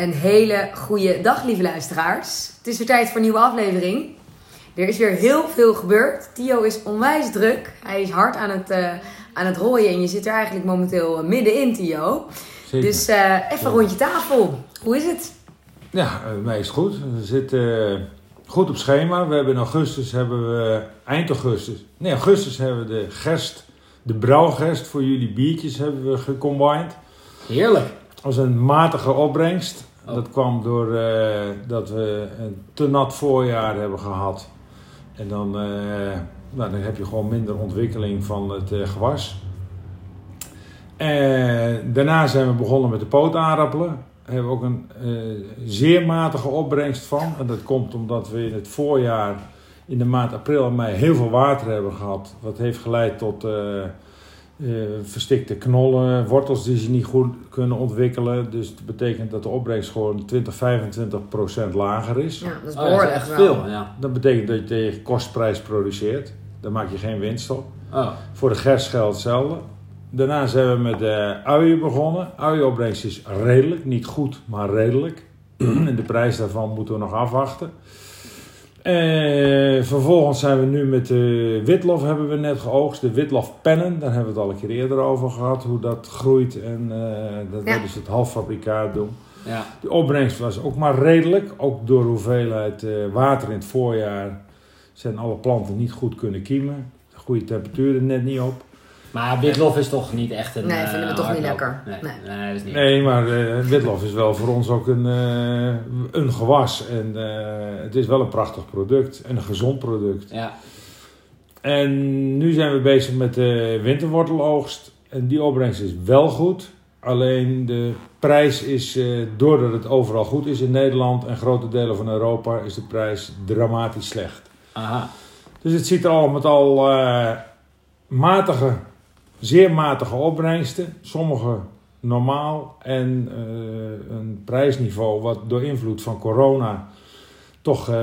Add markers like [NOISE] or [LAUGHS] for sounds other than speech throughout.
Een hele goede dag, lieve luisteraars. Het is weer tijd voor een nieuwe aflevering. Er is weer heel veel gebeurd. Tio is onwijs druk. Hij is hard aan het, uh, aan het rooien en je zit er eigenlijk momenteel middenin, Tio. Zeker. Dus uh, even een rondje tafel. Hoe is het? Ja, mij is het goed. We zitten goed op schema. We hebben in augustus, hebben we, eind augustus, nee augustus hebben we de gerst, de brouwgerst voor jullie biertjes hebben we gecombined. Heerlijk. Was een matige opbrengst. Oh. Dat kwam door uh, dat we een te nat voorjaar hebben gehad. En dan, uh, nou, dan heb je gewoon minder ontwikkeling van het uh, gewas. Daarna zijn we begonnen met de pootaardappelen. Daar hebben we ook een zeer matige opbrengst van. En dat komt omdat we in het voorjaar, in de maand april en mei, heel veel water hebben gehad. Wat heeft geleid tot uh, verstikte knollen, wortels die ze niet goed kunnen ontwikkelen. Dus dat betekent dat de opbrengst gewoon 20, 25 procent lager is. Ja, dat is Oh, behoorlijk veel. Ja. Dat betekent dat je tegen kostprijs produceert. Daar maak je geen winst op. Oh. Voor de gerst geldt hetzelfde. Daarna zijn we met de uien begonnen. Uienopbrengst is redelijk, niet goed, maar redelijk. [CLEARS THROAT] en de prijs daarvan moeten we nog afwachten. En vervolgens zijn we nu met de witlof hebben we net geoogst. De witlofpennen, daar hebben we het al een keer eerder over gehad. Hoe dat groeit en uh, dat Ja. we dus het halffabrikaat doen. Ja. De opbrengst was ook maar redelijk. Ook door hoeveelheid uh, water in het voorjaar zijn alle planten niet goed kunnen kiemen. De goede temperaturen net niet op. Maar witlof is toch niet echt een. Nee, vinden we eh, toch niet lekker. Nee, Nee. nee. dat is niet. Nee, maar uh, witlof is wel voor ons ook een, uh, een gewas. En uh, het is wel een prachtig product en een gezond product. Ja. En nu zijn we bezig met de winterworteloogst. En die opbrengst is wel goed. Alleen de prijs is, uh, doordat het overal goed is in Nederland en grote delen van Europa, is de prijs dramatisch slecht. Aha. Dus het ziet er al met al uh, matige, zeer matige opbrengsten. Sommige normaal en uh, een prijsniveau wat door invloed van corona toch uh,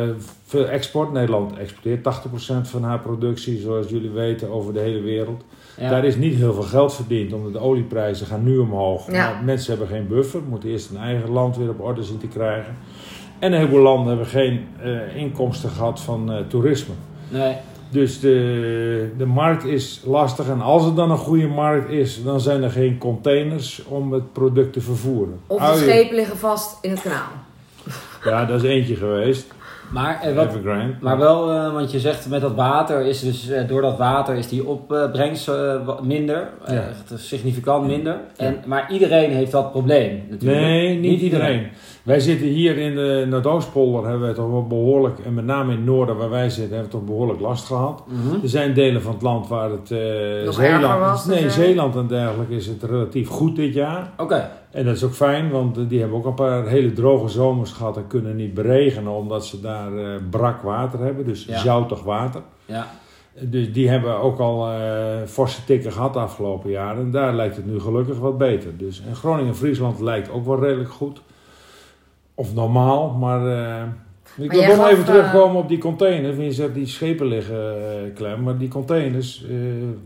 veel export. Nederland exporteert 80% van haar productie, zoals jullie weten, over de hele wereld. Ja. Daar is niet heel veel geld verdiend, omdat de olieprijzen gaan nu omhoog. Ja. Maar mensen hebben geen buffer, moeten eerst hun eigen land weer op orde zien te krijgen. En een heleboel landen hebben geen uh, inkomsten gehad van uh, toerisme. Nee. Dus de, de markt is lastig. En als er dan een goede markt is, dan zijn er geen containers om het product te vervoeren. Of de schepen liggen vast in het kanaal. Ja, dat is eentje geweest. Maar, eh, wat, Evergrande. maar wel, eh, want je zegt met dat water is dus eh, door dat water is die opbrengst eh, minder, eh, Ja. significant minder. En, maar iedereen heeft dat probleem natuurlijk. Nee, niet, iedereen. Wij zitten hier in de Noordoostpolder, hebben we toch wel behoorlijk, en met name in het noorden waar wij zitten, hebben we toch behoorlijk last gehad. Mhm. Er zijn delen van het land waar het eh, Nog Zeeland, erger was, nee. Zeeland en dergelijke is het relatief goed dit jaar. Oké. En dat is ook fijn, want die hebben ook een paar hele droge zomers gehad en kunnen niet beregenen omdat ze daar eh, brak water hebben, dus Ja. zoutig water. Ja. Dus die hebben ook al eh, forse tikken gehad de afgelopen jaren. En daar lijkt het nu gelukkig wat beter. Dus, en Groningen en Friesland lijkt ook wel redelijk goed. Of normaal, maar... eh, ik wil nog even terugkomen op die containers. Want Je zegt die schepen liggen klem. Maar die containers, eh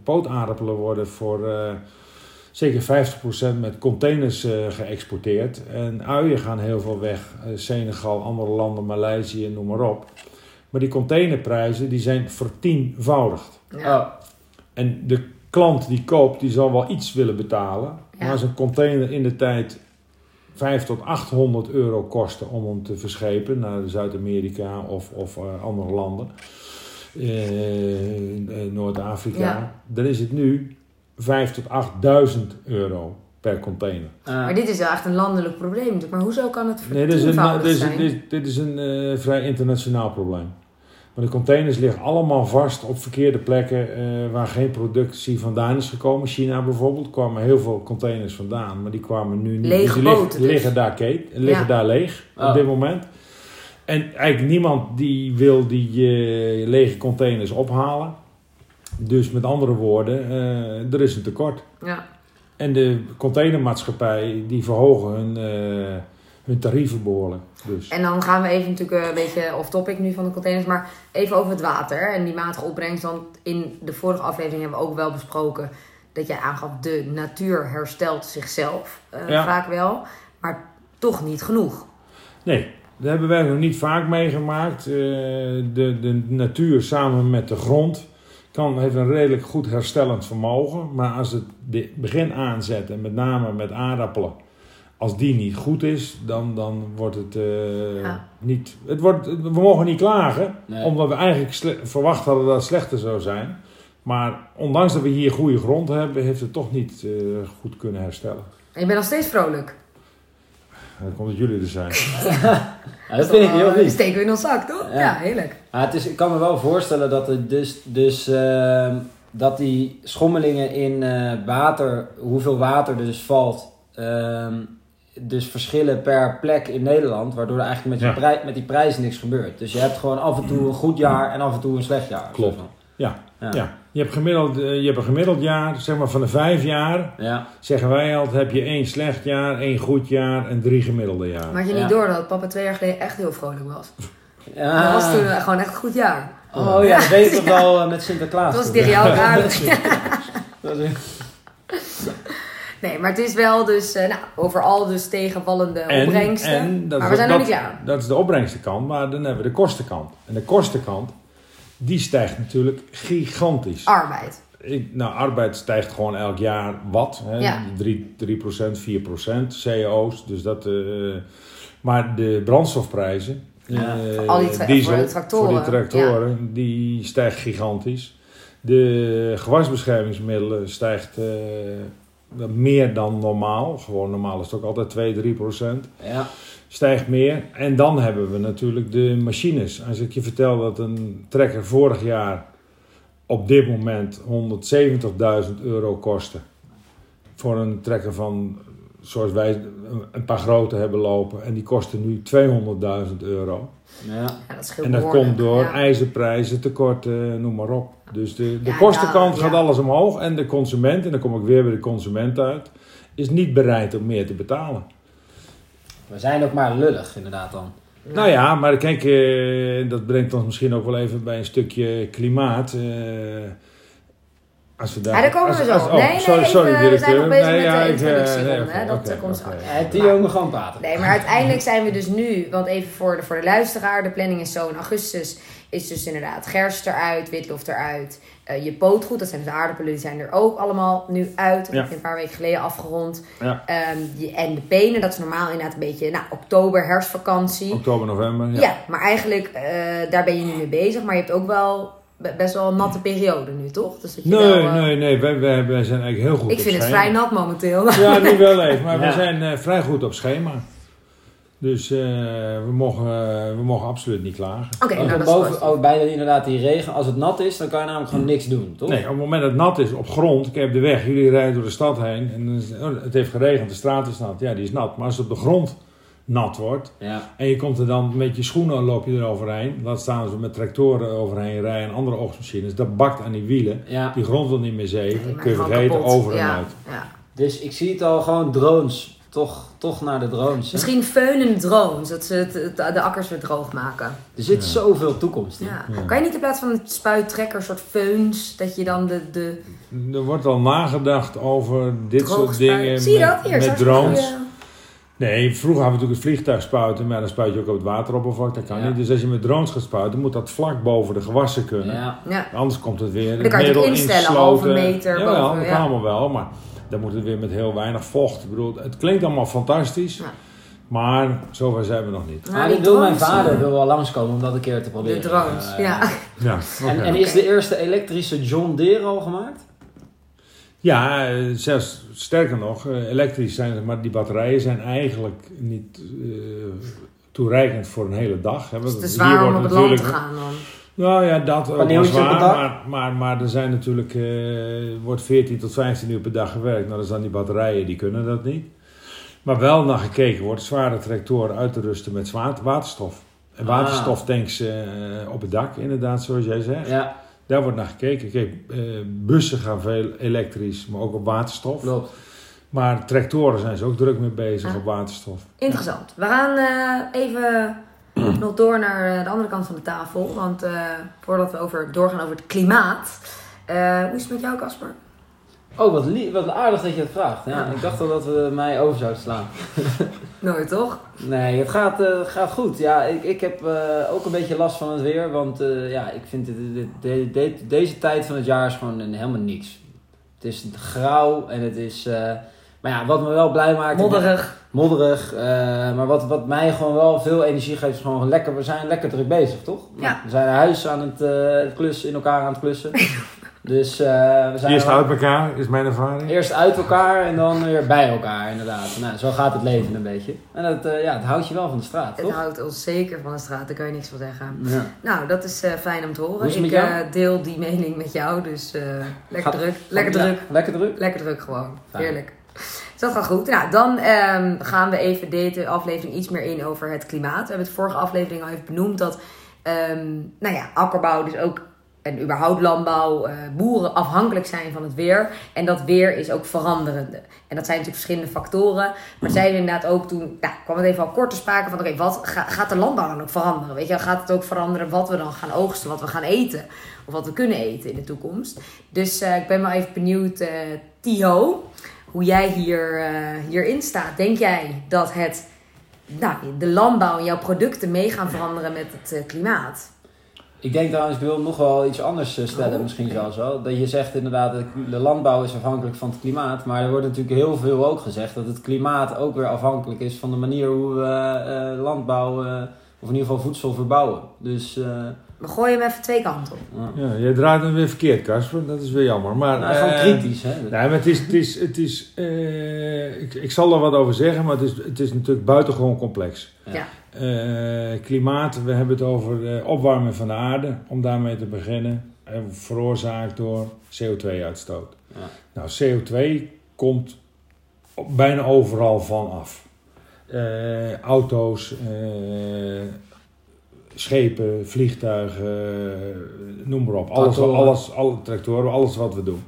pootaardappelen worden voor eh, zeker 50% met containers eh, geëxporteerd. En uien gaan heel veel weg. Eh, Senegal, andere landen, Maleisië, noem maar op. Maar die containerprijzen die zijn vertienvoudigd. Ja. Oh. En de klant die koopt, die zal wel iets willen betalen. Maar als een container in de tijd 5 tot 800 euro kostte om hem te verschepen naar Zuid-Amerika of, of eh, andere landen, eh, Noord-Afrika, Ja. dan is het nu 5 tot 8000 euro per container. Eh, Maar dit is wel echt een landelijk probleem. natuurlijk. Maar hoezo kan het Nee, dit is een, dit is, zijn? dit, dit is een eh, vrij internationaal probleem. Maar de containers liggen allemaal vast op verkeerde plekken eh, waar geen productie vandaan is gekomen. China bijvoorbeeld kwamen heel veel containers vandaan, maar die kwamen nu niet. Lege die liggen, boten dus. liggen daar, Kate, liggen Ja. daar leeg Oh. op dit moment. En eigenlijk niemand die wil die eh, lege containers ophalen. Dus met andere woorden, eh, er is een tekort. Ja. En de containermaatschappij die verhogen hun, eh, hun tarieven behoorlijk. Dus. En dan gaan we even natuurlijk een beetje off-topic nu van de containers. Maar even over het water en die matige opbrengst. Want in de vorige aflevering hebben we ook wel besproken... dat jij aangaf, de natuur herstelt zichzelf eh, Ja. vaak wel. Maar toch niet genoeg. Nee, dat hebben wij nog niet vaak meegemaakt. Eh, de, de natuur samen met de grond kan, heeft een redelijk goed herstellend vermogen. Maar als het be- begin aanzet, en met name met aardappelen, als die niet goed is, dan, dan wordt het eh, Ja. niet. Het wordt, we mogen niet klagen, Nee. omdat we eigenlijk verwacht hadden dat het slechter zou zijn. Maar ondanks dat we hier goede grond hebben, heeft het toch niet eh, goed kunnen herstellen. En je bent nog steeds vrolijk. En dat komt dat jullie er zijn. [LAUGHS] Ja, dat vind ik heel Die lief. steken we in ons zak, toch? Ja. Ja, heerlijk. Het is, ik kan me wel voorstellen dat, het dus, dus, ehm, dat die schommelingen in eh, water, hoeveel water er dus valt, ehm, dus verschillen per plek in Nederland, waardoor er eigenlijk met, Ja. die prij- met die prijzen niks gebeurt. Dus je hebt gewoon af en toe een goed jaar en af en toe een slecht jaar. Klopt. Ja, Ja. ja. Je, hebt gemiddeld, eh, je hebt een gemiddeld jaar, zeg maar van de vijf jaar, Ja. zeggen wij altijd, heb je één slecht jaar, één goed jaar en drie gemiddelde jaar. Maar had je Ja. niet door dat papa twee jaar geleden echt heel vrolijk was? Ja. Dat was toen eh, gewoon echt een goed jaar. Oh ja, dat weet ik [LAUGHS] wel eh, met Sinterklaas. Dat was tegen jou ook aardig. [LAUGHS] Nee, maar het is wel dus, eh, nou, overal dus tegenvallende opbrengsten. en dat, maar is- we zijn nog dat- niet klaar. Dat is de opbrengstenkant, maar dan hebben we de kostenkant. En de kostenkant, die stijgt natuurlijk gigantisch. Arbeid. Ik, nou, arbeid stijgt gewoon elk jaar wat. Hè? Ja. 3, 3%, 4%, CO's. Dus dat, eh, maar de brandstofprijzen, Ja. eh, Al die tra- diesel, voor de tractoren, voor die tractoren, die stijgt gigantisch. De gewasbeschermingsmiddelen stijgt eh, meer dan normaal. Gewoon normaal is het ook altijd 2, 3%. Ja. Stijgt meer. En dan hebben we natuurlijk de machines. Als ik je vertel dat een trekker vorig jaar op dit moment 170.000 euro kostte. Voor een trekker van, zoals wij een paar grote hebben lopen. En die kosten nu 200.000 euro. Ja. Ja, dat scheelt En dat komt door Ja. ijzerprijzen, tekorten, noem maar op. Dus de, de Ja, kostenkant ja, gaat ja. alles omhoog. En de consument, en dan kom ik weer bij de consument uit, is niet bereid om meer te betalen. We zijn ook maar lullig inderdaad dan. Nou ja, maar kijk, eh, dat brengt ons misschien ook wel even bij een stukje klimaat. eh, als we daar, Ja, daar komen we zo. als- oh, nee, nee, sorry, even, sorry, we zijn nog bezig Nee, met ja, de eh, introductie. nee, dat eh, komt straks. Eh, Theo moet gewoon praten. Nee, maar uiteindelijk zijn we dus nu, want even voor de, voor de luisteraar, de planning is zo in augustus is dus inderdaad gerst eruit, witlof eruit, eh, je pootgoed, dat zijn dus de aardappelen, die zijn er ook allemaal nu uit. Dat Ja. heb ik een paar weken geleden afgerond. Ja. Ehm, die, en de penen, dat is normaal inderdaad een beetje, nou, oktober, herfstvakantie. Oktober, november. Ja, Ja. maar eigenlijk, eh, daar ben je nu mee bezig, maar je hebt ook wel best wel een natte periode nu, toch? Dus dat je Nee, wel, eh, nee, nee, wij, wij, wij zijn eigenlijk heel goed Ik op vind het vrij nat momenteel. Ja, [LAUGHS] nu wel even, maar Ja. we zijn eh, vrij goed op schema. Dus eh, we, mogen, we mogen absoluut niet klagen. Oké, Als nou het dat is boven, oh, bij inderdaad die regen, als het nat is, dan kan je namelijk gewoon niks doen, toch? Nee, op het moment dat het nat is op grond, ik heb de weg, jullie rijden door de stad heen en oh, het heeft geregend, de straat is nat. Ja, die is nat. Maar als het op de grond nat wordt Ja. en je komt er dan met je schoenen loop je eroverheen, laat staan ze met tractoren overheen rijden en andere oogstmachines, dat bakt aan die wielen. ja. Die grond wil niet meer zeven, kun je vergeten, kapot. over en ja, uit. Ja. Dus ik zie het al gewoon drones. Toch, toch naar de drones. hè? Misschien feunen drones, dat ze het, het- de akkers weer droog maken. Er zit Ja. zoveel toekomst in. Ja. Ja. Kan je niet in plaats van een spuittrekker, soort feuns, dat je dan de, de Er wordt al nagedacht over dit soort dingen Zie je met, dat hier? met drones. Nee, vroeger hadden we natuurlijk het vliegtuig spuiten, maar dan spuit je ook op het wateroppervlak, dat kan Ja. niet. Dus als je met drones gaat spuiten, moet dat vlak boven de gewassen kunnen. Ja. Ja. Anders komt het weer. Dan kan je het instellen, halve meter Jawel, boven, dat ja. kan allemaal wel, maar dan moet het weer met heel weinig vocht. Ik bedoel, het klinkt allemaal fantastisch, Ja. maar zover zijn we nog niet. Nou, Maar die dit wil mijn vader wil wel langskomen om dat een keer te De proberen. drones, Eh, ja. Ja, En, en is de eerste elektrische John Deere al gemaakt? Ja eh, zelfs sterker nog, eh, elektrisch zijn ze, maar die batterijen zijn eigenlijk niet eh, toereikend voor een hele dag. Hè. Het Want is zwaar om wordt op het land te natuurlijk- gaan dan. Nou ja, dat ook zwaar, het dak? maar, maar, maar er zijn natuurlijk, eh, wordt 14 tot 15 uur per dag gewerkt. Nou, dat zijn die batterijen, die kunnen dat niet. Maar wel naar gekeken wordt, zware tractoren uit te rusten met zwaar waterstof. En Ah. waterstoftanks eh, op het dak, inderdaad, zoals jij zegt. Ja, Daar wordt naar gekeken. Kijk, eh, bussen gaan veel elektrisch, maar ook op waterstof. klopt. Maar tractoren zijn ze ook druk mee bezig Ah. op waterstof. Interessant. We gaan eh, even [CLEARS THROAT] nog door naar eh, de andere kant van de tafel. Want eh, voordat we over, doorgaan over het klimaat. eh, hoe is het met jou, Casper? Oh, wat, wat aardig dat je het vraagt. Ja. Ik dacht al dat we mij over zouden slaan. [LAUGHS] Nooit, toch? Nee, het gaat, eh, gaat goed. Ja, ik, ik heb eh, ook een beetje last van het weer. Want eh, ja, ik vind het, dit- dit- dit- deze tijd van het jaar is gewoon helemaal niks. Het is grauw en het is... maar ja, wat me wel blij maakt... Modderig. Modderig. maar wat, wat mij gewoon wel veel energie geeft is gewoon lekker... We zijn lekker druk bezig, toch? Ja. We zijn huis aan het klussen, in elkaar aan het klussen. [LAUGHS] dus eh, we zijn... Eerst uit elkaar, is mijn ervaring. Eerst uit elkaar en dan weer bij elkaar, inderdaad. Nou, zo gaat het leven een beetje. En dat, eh, ja, het houdt je wel van de straat, Het toch? houdt ons zeker van de straat, daar kan je niks van zeggen. Ja. Nou, dat is eh, fijn om te horen. Hoe is het ik met jou? eh, deel die mening met jou, dus eh, lekker Gaat- druk. Lekker Ja, druk. Lekker druk? Lekker druk gewoon. Fijn. Heerlijk. Dus dat gaat goed. Nou, dan ehm, gaan we even deze aflevering iets meer in over het klimaat. We hebben het vorige aflevering al even benoemd dat, ehm, nou ja, akkerbouw dus ook en überhaupt landbouw, eh, boeren afhankelijk zijn van het weer. En dat weer is ook veranderende. En dat zijn natuurlijk verschillende factoren. Maar zeiden inderdaad ook toen, nou, kwam het even al kort te sprake van, oké, wat ga- gaat de landbouw dan ook veranderen? Weet je, gaat het ook veranderen wat we dan gaan oogsten, wat we gaan eten? Of wat we kunnen eten in de toekomst? Dus eh, ik ben wel even benieuwd, eh Tio, hoe jij hier, hierin staat. Denk jij dat het, nou, de landbouw en jouw producten mee gaan veranderen met het klimaat? Ik denk trouwens, ik wil nog wel iets anders eh, stellen, Oh, misschien zelfs wel. Dat je zegt inderdaad, dat de landbouw is afhankelijk van het klimaat. Maar er wordt natuurlijk heel veel ook gezegd dat het klimaat ook weer afhankelijk is van de manier hoe we eh, landbouw, eh, of in ieder geval voedsel verbouwen. Dus, eh We gooien hem even twee kanten op. ja. Je draait hem weer verkeerd, Casper. Dat is weer jammer. Maar, nou, gewoon kritisch, hè? Nee, maar het is... Het is, het is eh, ik, ik zal er wat over zeggen, maar het is, het is natuurlijk buitengewoon complex. Ja. Eh, klimaat, we hebben het over opwarming van de aarde, om daarmee te beginnen. eh, veroorzaakt door CO2-uitstoot. Ja. Nou, CO2 komt bijna overal van af. Eh, auto's, schepen, vliegtuigen, noem maar op. Alles, Tractoren. alles, alle tractoren, alles wat we doen.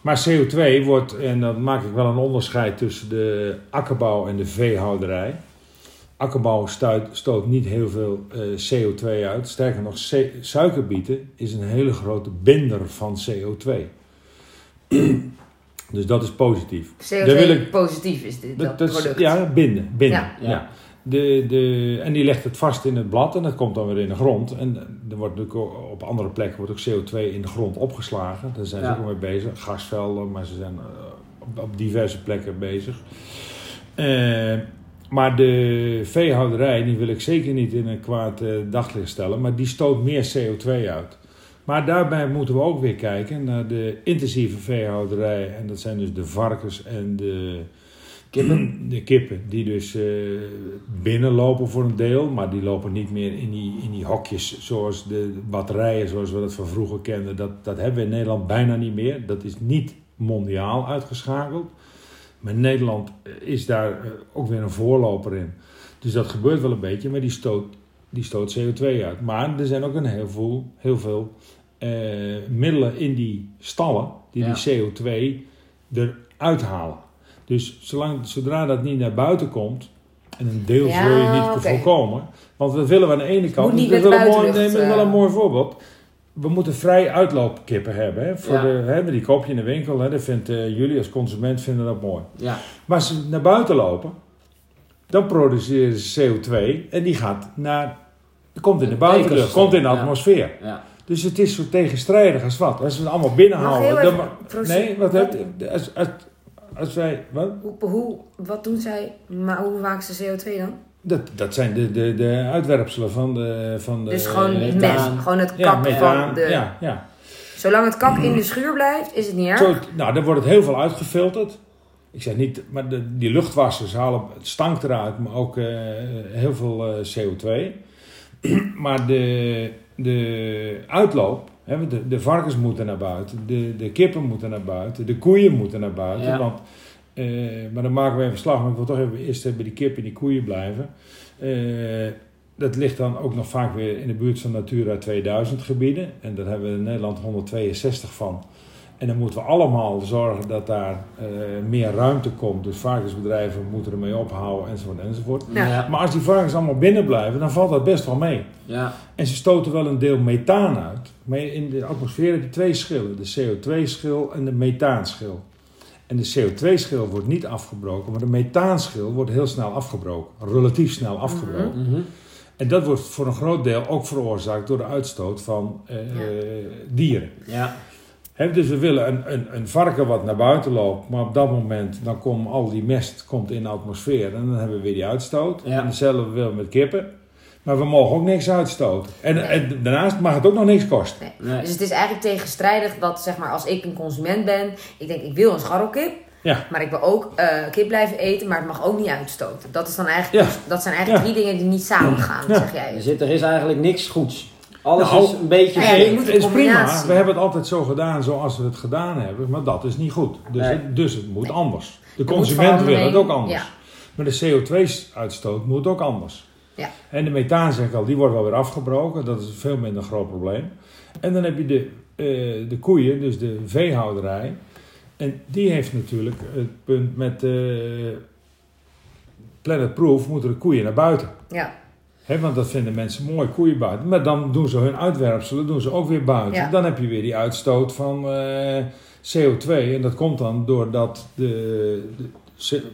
Maar CO2 wordt, en dan maak ik wel een onderscheid tussen de akkerbouw en de veehouderij. Akkerbouw stuit, stoot niet heel veel eh, CO2 uit. Sterker nog, suikerbieten is een hele grote binder van CO2. [CLEARS THROAT] dus dat is positief. CO2 Daar wil ik- positief is dit, dat, product. ja, binden. binden Ja. ja. Ja. De, de, en die legt het vast in het blad en dat komt dan weer in de grond. En er wordt natuurlijk op andere plekken wordt ook CO2 in de grond opgeslagen. Daar zijn ze Ja. ook mee bezig. Gasvelden, maar ze zijn eh, op, op diverse plekken bezig. Eh, maar de veehouderij, die wil ik zeker niet in een kwaad eh, daglicht stellen, maar die stoot meer CO2 uit. Maar daarbij moeten we ook weer kijken naar de intensieve veehouderij. En dat zijn dus de varkens en de kippen. [CLEARS THROAT] De kippen, die dus eh, binnenlopen voor een deel, maar die lopen niet meer in die, in die hokjes zoals de batterijen, zoals we dat van vroeger kenden. Dat, dat hebben we in Nederland bijna niet meer. Dat is niet mondiaal uitgeschakeld. Maar Nederland eh, is daar eh, ook weer een voorloper in. Dus dat gebeurt wel een beetje, maar die stoot, die stoot CO2 uit. Maar er zijn ook een heel veel, heel veel eh, middelen in die stallen die Ja. die CO2 eruit halen. Dus zolang, zodra dat niet naar buiten komt, en een deel Ja, zul je niet voorkomen. Want we willen aan de ene kant. Dat is met wel een wel mooi voorbeeld. We moeten vrij uitloopkippen hebben. Hè, voor Ja. de, hè, die koop je in de winkel. Hè, dat vindt, eh, jullie als consument vinden dat mooi. Ja. Maar als ze naar buiten lopen, dan produceren ze CO2 en die gaat naar. Komt in de Het buitenlucht, komt in de atmosfeer. ja. Dus het is zo tegenstrijdig als wat. Als we het allemaal binnenhouden. heel dan even nee, wat wat- heb als, als, als wij. Wat? Hoe, hoe, wat doen zij, maar hoe maken ze CO2 dan? Dat, dat zijn de, de, de uitwerpselen van de. Van de dus gewoon methaan. met, gewoon het ja, kak methaan. van de... Ja, ja. Zolang het kak in de schuur blijft, is het niet erg. Zo, nou, dan wordt het heel veel uitgefilterd. Ik zeg niet, maar de, die luchtwassers halen het stank eruit, maar ook eh, heel veel eh, CO2. [CLEARS THROAT] maar de, de uitloop, hè, de, de varkens moeten naar buiten, de, de kippen moeten naar buiten, de koeien moeten naar buiten. Ja. Want, eh, maar dan maken we even slag, maar ik wil toch even eerst bij die kippen en die koeien blijven. Eh, dat ligt dan ook nog vaak weer in de buurt van Natura 2000 gebieden. En daar hebben we in Nederland 162 van. En dan moeten we allemaal zorgen dat daar eh, meer ruimte komt. Dus varkensbedrijven moeten ermee ophouden enzovoort enzovoort. Ja. Maar als die varkens allemaal binnen blijven, dan valt dat best wel mee. Ja. En ze stoten wel een deel methaan uit. Maar in de atmosfeer heb je twee schillen. De CO2-schil en de methaanschil. En de CO2-schil wordt niet afgebroken, maar de methaanschil wordt heel snel afgebroken. Relatief snel afgebroken. Mhm. En dat wordt voor een groot deel ook veroorzaakt door de uitstoot van eh, dieren. Ja. Dus we willen een, een, een varken wat naar buiten loopt, maar op dat moment dan komt al die mest komt in de atmosfeer en dan hebben we weer die uitstoot. Ja. En hetzelfde willen we met kippen. Maar we mogen ook niks uitstoten. En, en daarnaast mag het ook nog niks kosten. Nee. Nee. Dus het is eigenlijk tegenstrijdig dat, zeg maar, als ik een consument ben, ik denk, ik wil een scharrelkip, Ja, maar ik wil ook eh, kip blijven eten, maar het mag ook niet uitstoten. Dat, is dan eigenlijk, Ja. dat zijn eigenlijk Ja. drie dingen die niet samen gaan, Ja. zeg jij. Er, zit, er is eigenlijk niks goeds. Alles Nou, is een beetje... ja, je Nee, moet het is prima. We hebben het altijd zo gedaan zoals we het gedaan hebben, maar dat is niet goed. Dus, Nee. het, dus het moet Nee. anders. De Er consument wil het ook anders. Ja. Maar de CO2-uitstoot moet ook anders. Ja. En de methaan, zeg ik al, die wordt wel weer afgebroken. Dat is veel minder groot probleem. En dan heb je de, eh, de koeien, dus de veehouderij. En die heeft natuurlijk het punt met eh Planet Proof moeten de koeien naar buiten. Ja. Hè, want dat vinden mensen mooi, koeien buiten. Maar dan doen ze hun uitwerpselen doen ze ook weer buiten. Ja. Dan heb je weer die uitstoot van eh, CO2. En dat komt dan doordat, de,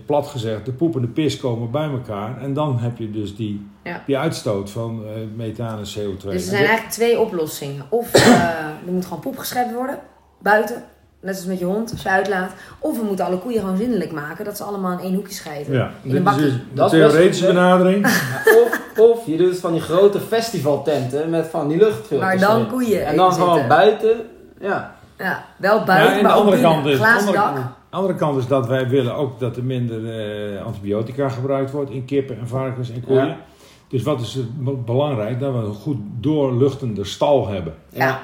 plat gezegd, de poep en de pis komen bij elkaar. En dan heb je dus die, Ja. die uitstoot van eh methaan en CO2. Dus er zijn eigenlijk twee oplossingen. Of eh, er moet gewoon poep geschept worden, buiten. Net als met je hond, als je uitlaat. Of we moeten alle koeien gewoon zindelijk maken, dat ze allemaal in één hoekje scheiden. ja, In een dit dus de Dat is best theoretische benadering. [LAUGHS] Ja, of, of je doet het van die grote festivaltenten met van die luchtfilters. Maar dan koeien En dan gewoon zitten. buiten. Ja. Ja, wel Ja, buiten, en de maar andere binnen. kant is- Glazen andere- dak. De andere kant is dat wij willen ook dat er minder eh, antibiotica gebruikt wordt in kippen en varkens en koeien. Ja. Dus wat is het be- belangrijk? Dat we een goed doorluchtende stal hebben. Ja,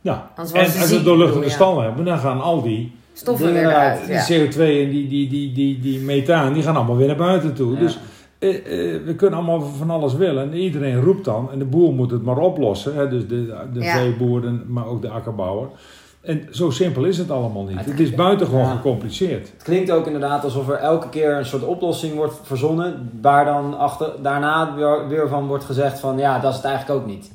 Ja. Anders En als we een doorluchtende stal hebben, dan gaan al die, stoffen weer eruit. eruit. die Ja. CO2 en die, die, die, die, die methaan, die gaan allemaal weer naar buiten toe. Ja. Dus eh, eh, we kunnen allemaal van alles willen. En iedereen roept dan, en de boer moet het maar oplossen. Hè? Dus de, de Ja. veeboer, en- maar ook de akkerbouwer. En zo simpel is het allemaal niet. Het is buitengewoon Ja. gecompliceerd. Het klinkt ook inderdaad alsof er elke keer een soort oplossing wordt verzonnen. Waar dan achter, daarna weer, weer van wordt gezegd van ja, dat is het eigenlijk ook niet.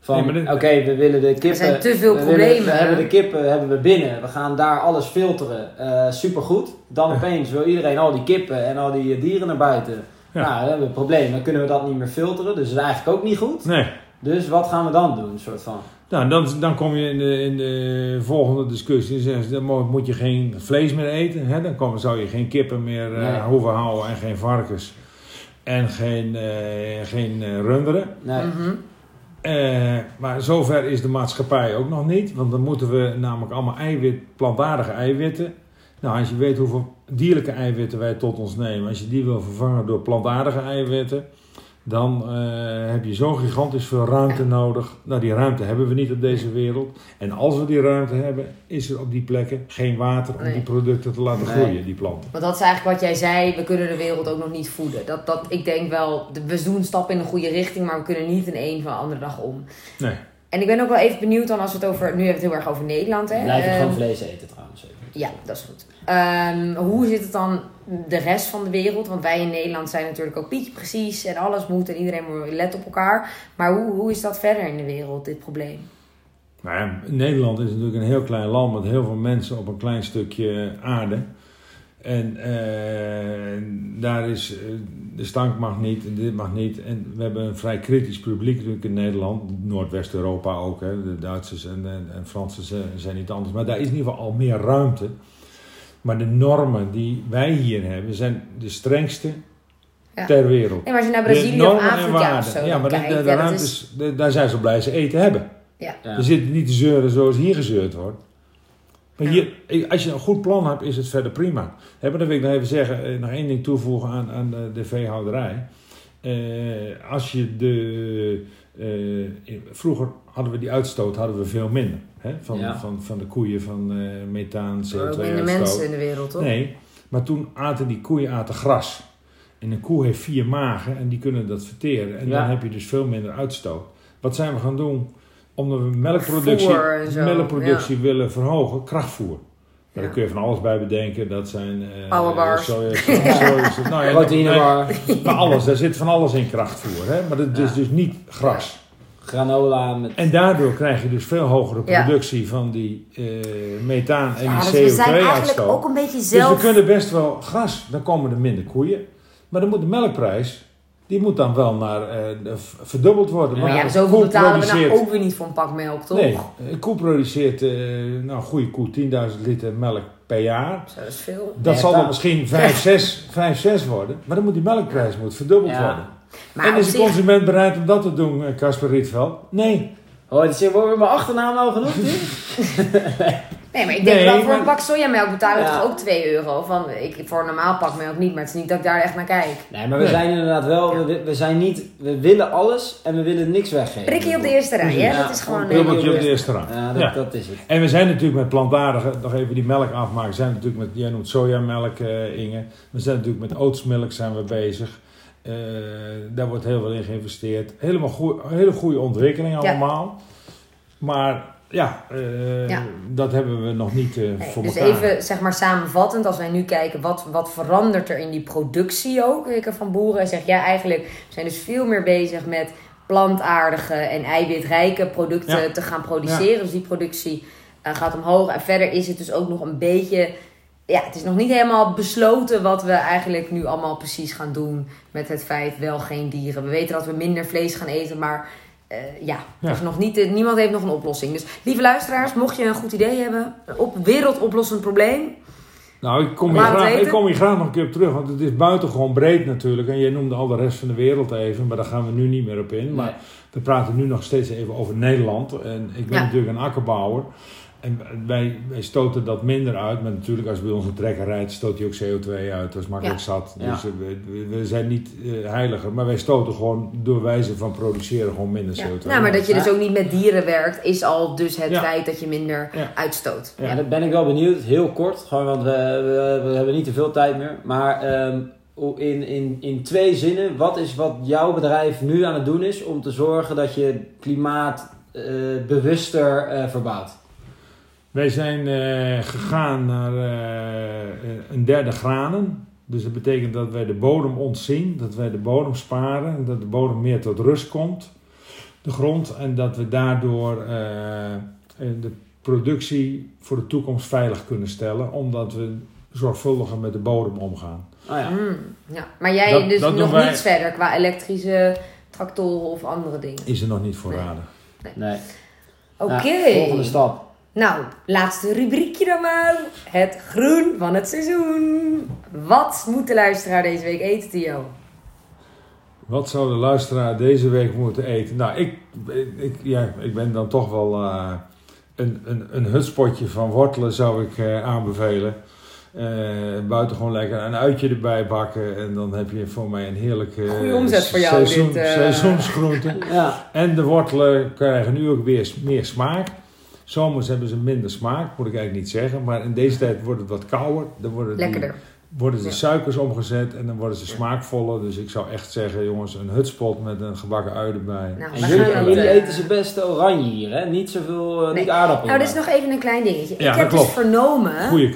Van Nee, oké, we willen de kippen. zijn te veel we willen- problemen, we hebben de kippen hebben we binnen. We gaan daar alles filteren. Eh supergoed. Dan opeens wil iedereen al die kippen en al die eh, dieren naar buiten. Ja. Nou, dan hebben we een probleem. Dan kunnen we dat niet meer filteren. Dus dat is eigenlijk ook niet goed. Nee. Dus wat gaan we dan doen? Soort van. Nou, dan, dan kom je in de, in de volgende discussie ze, dan mo- moet je geen vlees meer eten. Hè? Dan kom, zou je geen kippen meer eh, Nee. hoeven houden en geen varkens en geen, eh, geen eh, runderen. Nee. Eh, maar zover is de maatschappij ook nog niet. Want dan moeten we namelijk allemaal eiwit, plantaardige eiwitten. Nou, als je weet hoeveel dierlijke eiwitten wij tot ons nemen. Als je die wil vervangen door plantaardige eiwitten. Dan eh, heb je zo gigantisch veel ruimte nodig. Nou, die ruimte hebben we niet op deze wereld. En als we die ruimte hebben, is er op die plekken geen water om Nee. die producten te laten Nee. groeien, die planten. Want dat is eigenlijk wat jij zei, we kunnen de wereld ook nog niet voeden. Dat, dat, ik denk wel, de- we doen stappen in de goede richting, maar we kunnen niet in één van de andere dag om. Nee. En ik ben ook wel even benieuwd dan als we het over, nu hebben we het heel erg over Nederland hè. Blijf ik Ehm, gewoon vlees eten trouwens. even. Ja, dat is goed. Ehm, hoe zit het dan de rest van de wereld? Want wij in Nederland zijn natuurlijk ook pietje precies en alles moet en iedereen moet let op elkaar. Maar hoe, hoe is dat verder in de wereld, dit probleem? Nou ja, Nederland is natuurlijk een heel klein land met heel veel mensen op een klein stukje aarde. En eh, daar is eh, de stank mag niet en dit mag niet. En we hebben een vrij kritisch publiek natuurlijk in Nederland. Noordwest-Europa ook. Hè. De Duitsers en, en, en Fransen zijn, zijn niet anders. Maar daar is in ieder geval al meer ruimte. Maar de normen die wij hier hebben zijn de strengste Ja. ter wereld. Maar als je naar Brazilië of normen en Afrika of zo Ja, maar de- kijkt, de, de ja, dat ruimte is... de- daar zijn ze blij ze eten hebben. Ja. Je zit niet te zeuren zoals hier gezeurd wordt. Maar hier, als je een goed plan hebt, is het verder prima. Hè, maar dan wil ik nog even zeggen, eh, nog één ding toevoegen aan, aan de, de veehouderij. Eh, als je de... eh, in- vroeger hadden we die uitstoot hadden we veel minder. Hè? Van, Ja. van, van de koeien, van eh methaan, Maar ook minder CO2-uitstoot. mensen in de wereld, toch? Nee, maar toen aten die koeien aten gras. En een koe heeft vier magen en die kunnen dat verteren. En Ja. dan heb je dus veel minder uitstoot. Wat zijn we gaan doen? Omdat we melkproductie, zo, melkproductie willen verhogen, krachtvoer. Maar Ja. Daar kun je van alles bij bedenken. Dat zijn eh Powerbars. soja- soja- nou ja, nee, maar alles, daar zit van alles in krachtvoer. Hè? Maar dat is dus niet gras. granola met... En daardoor krijg je dus veel hogere Ja. productie van die eh, methaan en Ja, dus die we zijn eigenlijk CO2-uitstoot. ook een beetje Dus zelf... we kunnen best wel gras, dan komen er minder koeien. Maar dan moet de melkprijs, die moet dan wel naar, eh, verdubbeld worden. Maar ja, zoveel betalen we nou ook weer niet voor een pak melk, toch? Nee, een koe produceert, eh, nou een goede koe, 10.000 liter melk per jaar. Zo, dat is veel. Dat Ja, zal dan misschien 5, 6, 5, 6 worden. Maar dan moet die melkprijs moet verdubbeld Ja. worden. Maar en is de zich- consument bereid om dat te doen, eh, Casper Rietveld? Nee. Oh, die zegt, wordt mijn achternaam al genoemd? [LAUGHS] [LAUGHS] [LAUGHS] Nee, maar ik denk Nee, wel voor maar- een pak sojamelk betalen we Ja. toch ook 2 euro. Van, ik, voor een normaal pak melk niet, maar het is niet dat ik daar echt naar kijk. Nee, maar we Nee. zijn inderdaad wel, we, we zijn niet, we willen alles en we willen niks weggeven. Prikkie op de eerste rij, hè? Ja, dat is gewoon... Dubbeltje op de eerste rang. Ja, dat, Ja. dat is het. En we zijn natuurlijk met plantaardige, nog even die melk afmaken, we zijn natuurlijk met, jij noemt sojamelk eh, Inge. We zijn natuurlijk met oatsmelk zijn we bezig. Eh, daar wordt heel veel in geïnvesteerd. Helemaal goe- hele goede ontwikkeling Ja. allemaal. Maar ja, eh, Ja. dat hebben we nog niet Nee, voor dus elkaar. even zeg maar samenvattend, als wij nu kijken wat, wat verandert er in die productie ook zeker van boeren. En zeg jij eigenlijk, we zijn dus veel meer bezig met plantaardige en eiwitrijke producten Ja. te gaan produceren. Dus die productie eh, gaat omhoog. En verder is het dus ook nog een beetje, ja, het is nog niet helemaal besloten wat we eigenlijk nu allemaal precies gaan doen met het feit wel geen dieren. We weten dat we minder vlees gaan eten, maar eh, ja, Ja. Is nog niet, eh, niemand heeft nog een oplossing. Dus lieve luisteraars, mocht je een goed idee hebben, een op wereldoplossend probleem, Nou, ik kom, hier graag, ik kom hier graag nog een keer op terug, want het is buitengewoon breed natuurlijk. En jij noemde al de rest van de wereld even, maar daar gaan we nu niet meer op in. Maar Nee. we praten nu nog steeds even over Nederland. En ik ben Ja. natuurlijk een akkerbouwer. En wij, wij stoten dat minder uit. Maar natuurlijk, als bij ons een trekker rijdt, stoot hij ook CO2 uit. Dat is makkelijk zat. Dus eh, we, we- zijn niet eh, heiliger. Maar wij stoten gewoon door wijze van produceren gewoon minder Ja. CO2 Nou, maar dat je dus ook niet met dieren werkt, is al dus het Ja. feit dat je minder Ja. uitstoot. Ja. Ja, dat ben ik wel benieuwd. Heel kort, gewoon, want we, we, we hebben niet te veel tijd meer. Maar ehm, in, in, in twee zinnen, wat is wat jouw bedrijf nu aan het doen is om te zorgen dat je klimaat eh, bewuster eh, verbouwt? Wij zijn eh, gegaan naar eh, een derde granen. Dus dat betekent dat wij de bodem ontzien, dat wij de bodem sparen, dat de bodem meer tot rust komt, de grond, en dat we daardoor eh, eh, de productie voor de toekomst veilig kunnen stellen, omdat we zorgvuldiger met de bodem omgaan. Oh ja. Mm, ja. Maar jij Dat- dus dat nog wij- niets verder qua elektrische tractoren of andere dingen. Is er nog niet voor Nee. Nee. Oké. Nou, volgende stap. Nou, laatste rubriekje dan maar. Het groen van het seizoen. Wat moet de luisteraar deze week eten, Tio? Wat zou de luisteraar deze week moeten eten? Nou, ik, ik, ja, ik ben dan toch wel eh, een, een, een hutspotje van wortelen zou ik eh, aanbevelen. Eh buiten gewoon lekker een uitje erbij bakken en dan heb je voor mij een heerlijke Goeie omzet voor jou, seizoen, dit, seizoensgroente. Ja. En de wortelen krijgen nu ook weer meer smaak. Zomers hebben ze minder smaak, moet ik eigenlijk niet zeggen. Maar in deze tijd wordt het wat kouder. Dan worden die- Lekkerder. worden de Ja. suikers omgezet en dan worden ze smaakvoller. Dus ik zou echt zeggen, jongens, een hutspot met een gebakken ui erbij. Nou, En jullie, eten ze best oranje hier, hè? Niet zoveel, eh, Nee. niet aardappelen. Nou, dit is nog even een klein dingetje. Ja, ik heb dus vernomen, Goeie.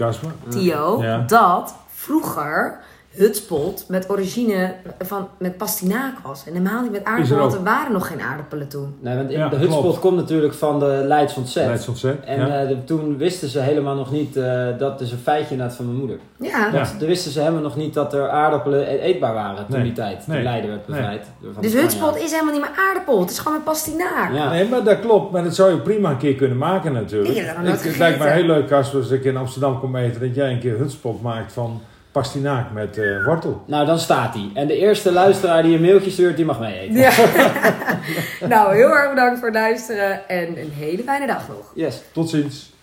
Tio, Ja. dat vroeger hutspot met origine van, met pastinaak was. En helemaal niet met aardappelen, er waren nog geen aardappelen toen. Nee, want Ja, de hutspot klopt. komt natuurlijk van de Leids ontzet. Leids ontzet. En ja. eh, de- toen wisten ze helemaal nog niet, eh, dat is een feitje inderdaad van mijn moeder. Ja, Ja. Toen wisten ze helemaal nog niet dat er aardappelen e- eetbaar waren toen Nee. die tijd. Toen Nee. Leiden werd Nee. bevrijd. van dus de hutspot is helemaal niet meer aardappel. Het is gewoon met pastinaak. Ja. Nee, maar dat klopt. Maar dat zou je prima een keer kunnen maken natuurlijk. Ik het lijkt me heel leuk, Casper, als ik in Amsterdam kom eten, dat jij een keer hutspot maakt van pastinaak met eh, wortel. Nou, dan staat hij. En de eerste luisteraar die een mailtje stuurt, die mag mee eten. Ja. [LAUGHS] nou, heel erg bedankt voor het luisteren en een hele fijne dag nog. Yes. Tot ziens.